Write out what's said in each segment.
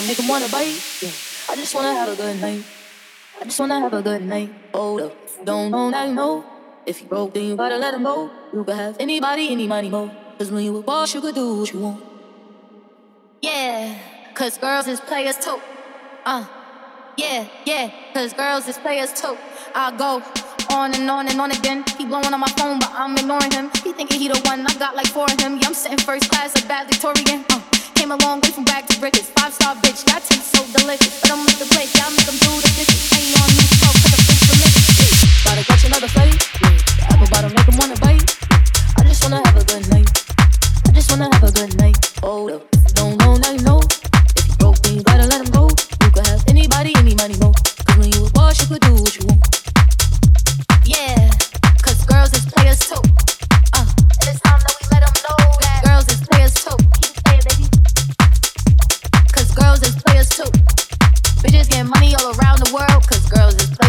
Bottom make wanna bite. Yeah. I just wanna have a good night. I just wanna have a good night. Hold up, don't now you know. If you broke, then you gotta let him go. You could have anybody, any money, mo. Cause when you a boss, you could do what you want. Yeah, cause girls is players too. Uh, yeah, yeah, cause girls is players too. I go on and on and on again. He blowing on my phone, but I'm ignoring him. He thinking he the one, I got like four of him. Yeah, I'm sitting first class like bad Victorian. Uh, came a long way from rag to rickets. Five star bitch, tastes so delicious. But I'm with the plate, yeah, I make them do the dishes. Ain't on me, smoke, cause the bitch delicious. Gotta catch another fight. The apple bottom make him wanna bite. I just wanna have a good night. I just wanna have a good night. Hold up, don't know now you know. If you broke, then you gotta let him go. You could have anybody, any money, mo. Cause when you a boss, you could do what you want. Yeah, cause girls is players too. Uh, and it's time that we let them know that Getting money all around the world, cause girls is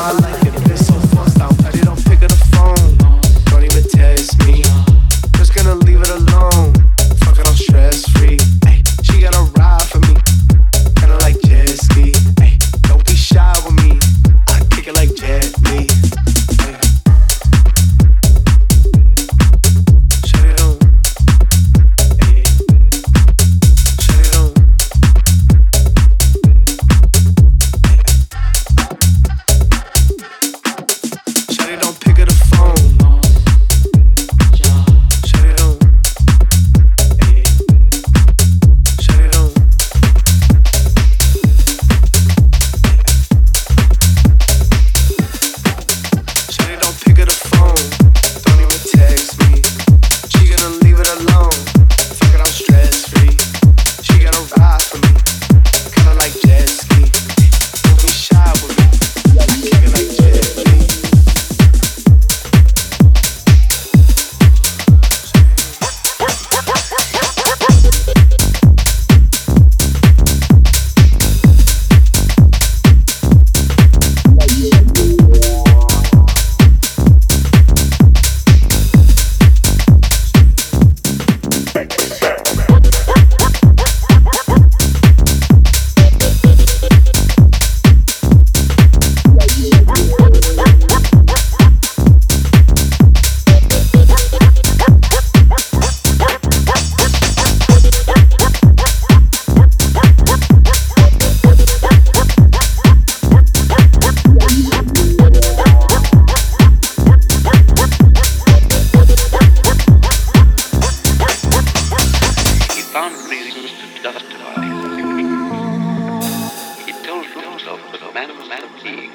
my life, fadings to dust and eyes. The man of man being.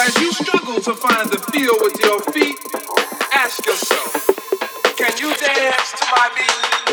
As you struggle to find the feel with your feet, ask yourself, can you dance to my beat?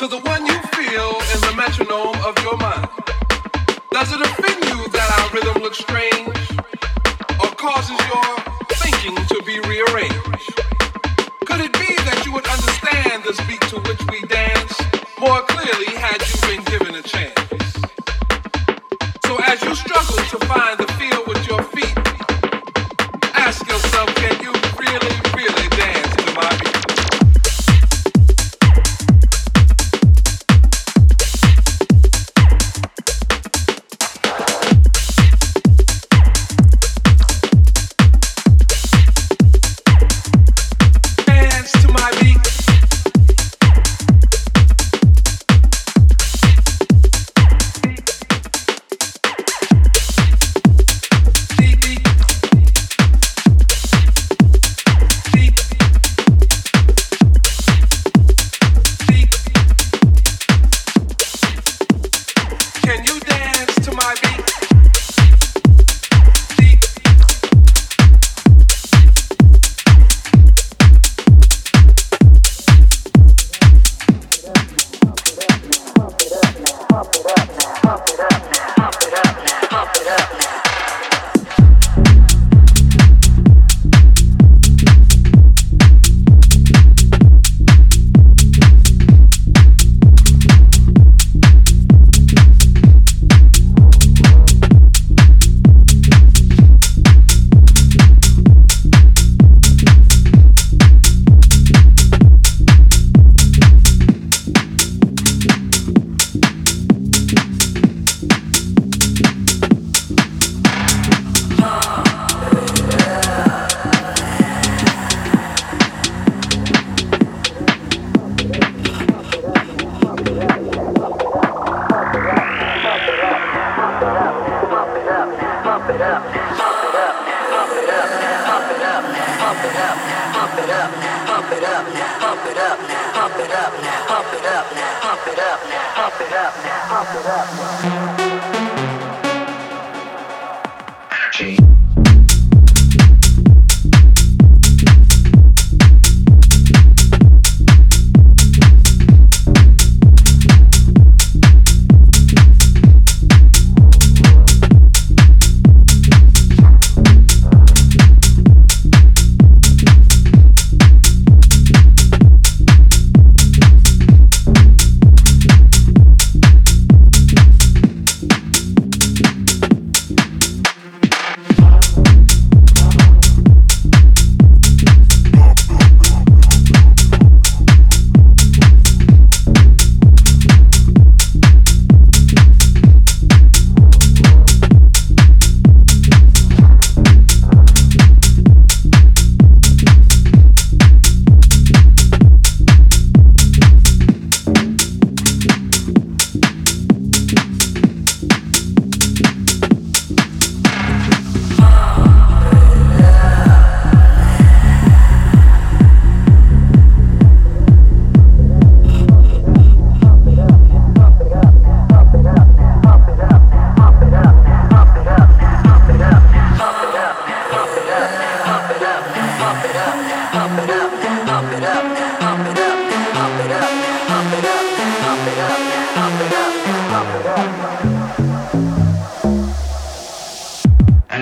So the one you feel is the metronome of your mind. Does it offend you that our rhythm looks strange? Or causes your thinking to be rearranged? Could it be that you would understand this beat to which we dance more clearly had you been given a chance? So as you struggle to find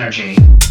energy.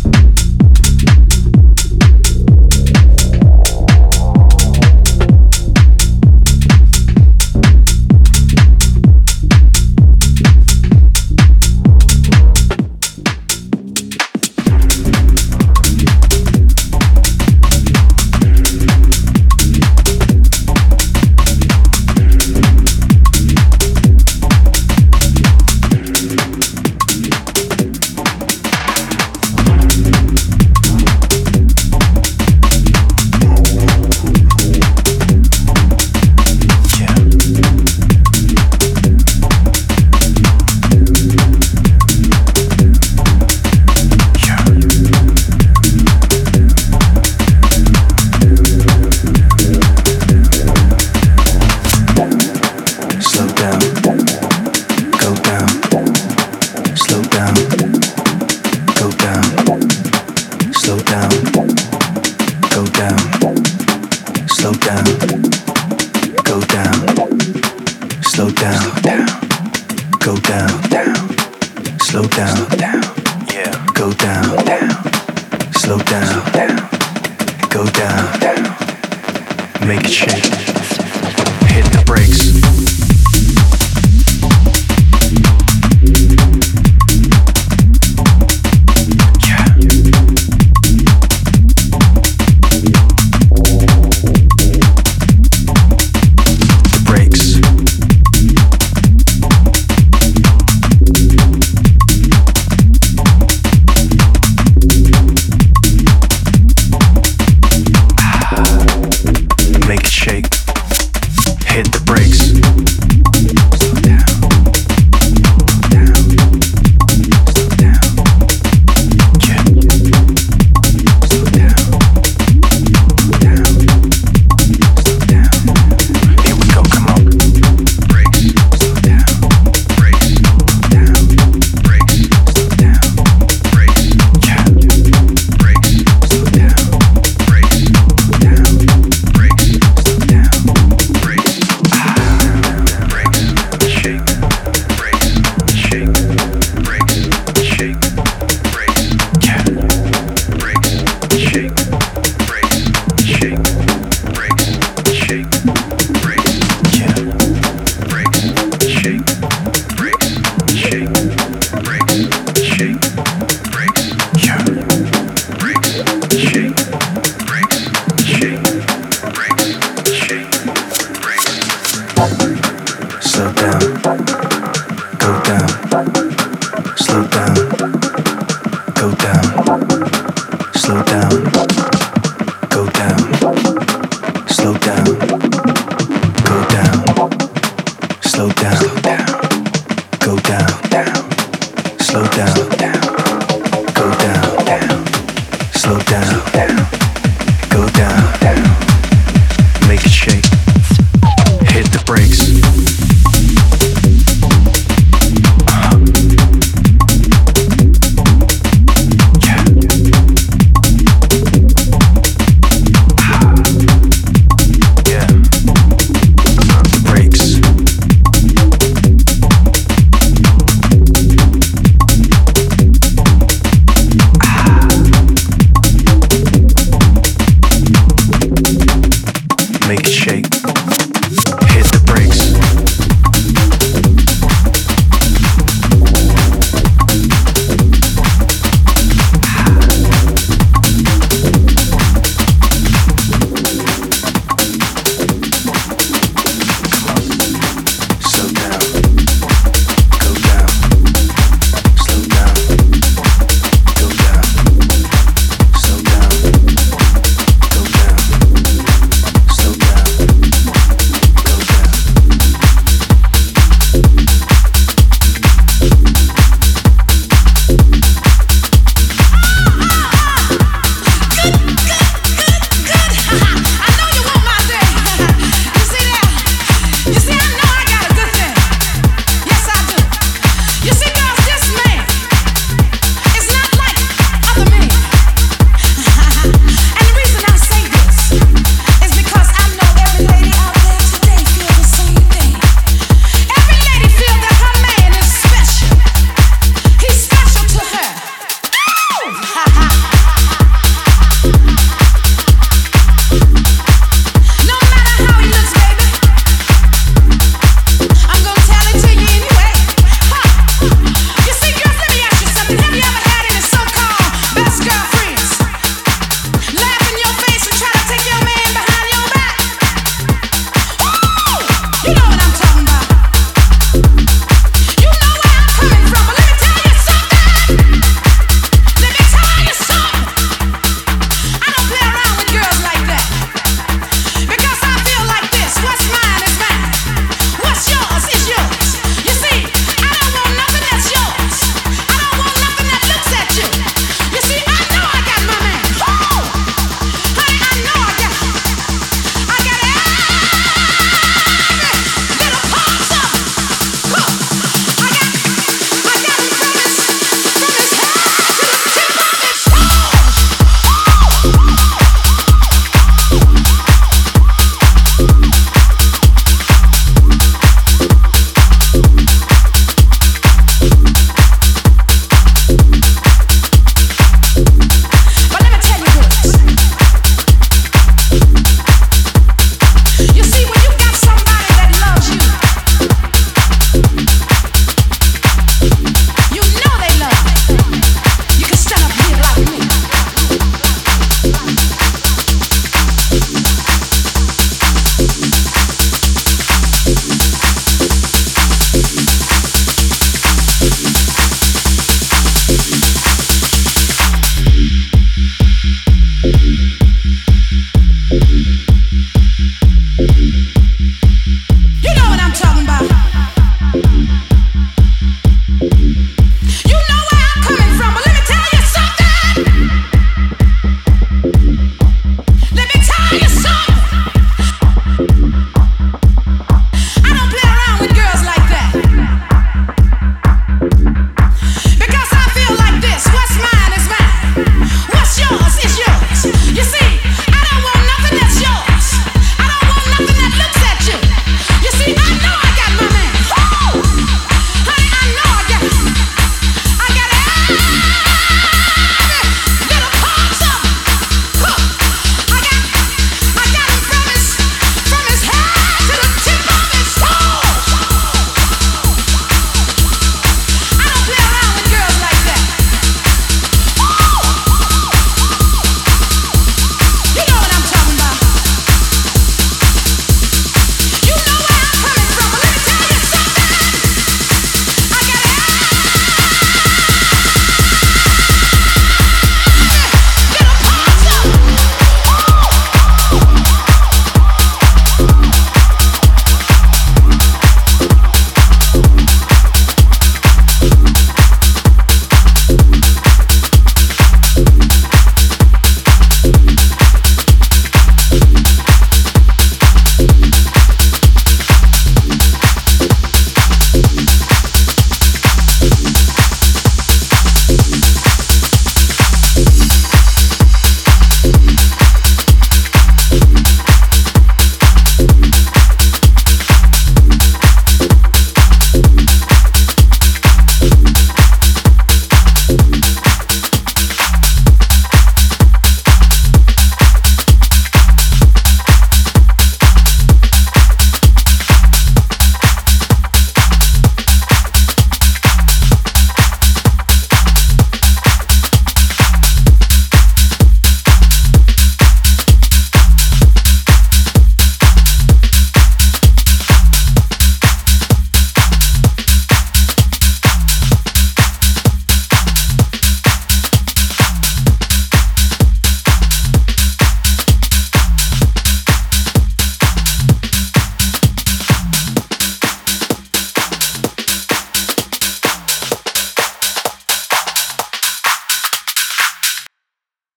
Slow down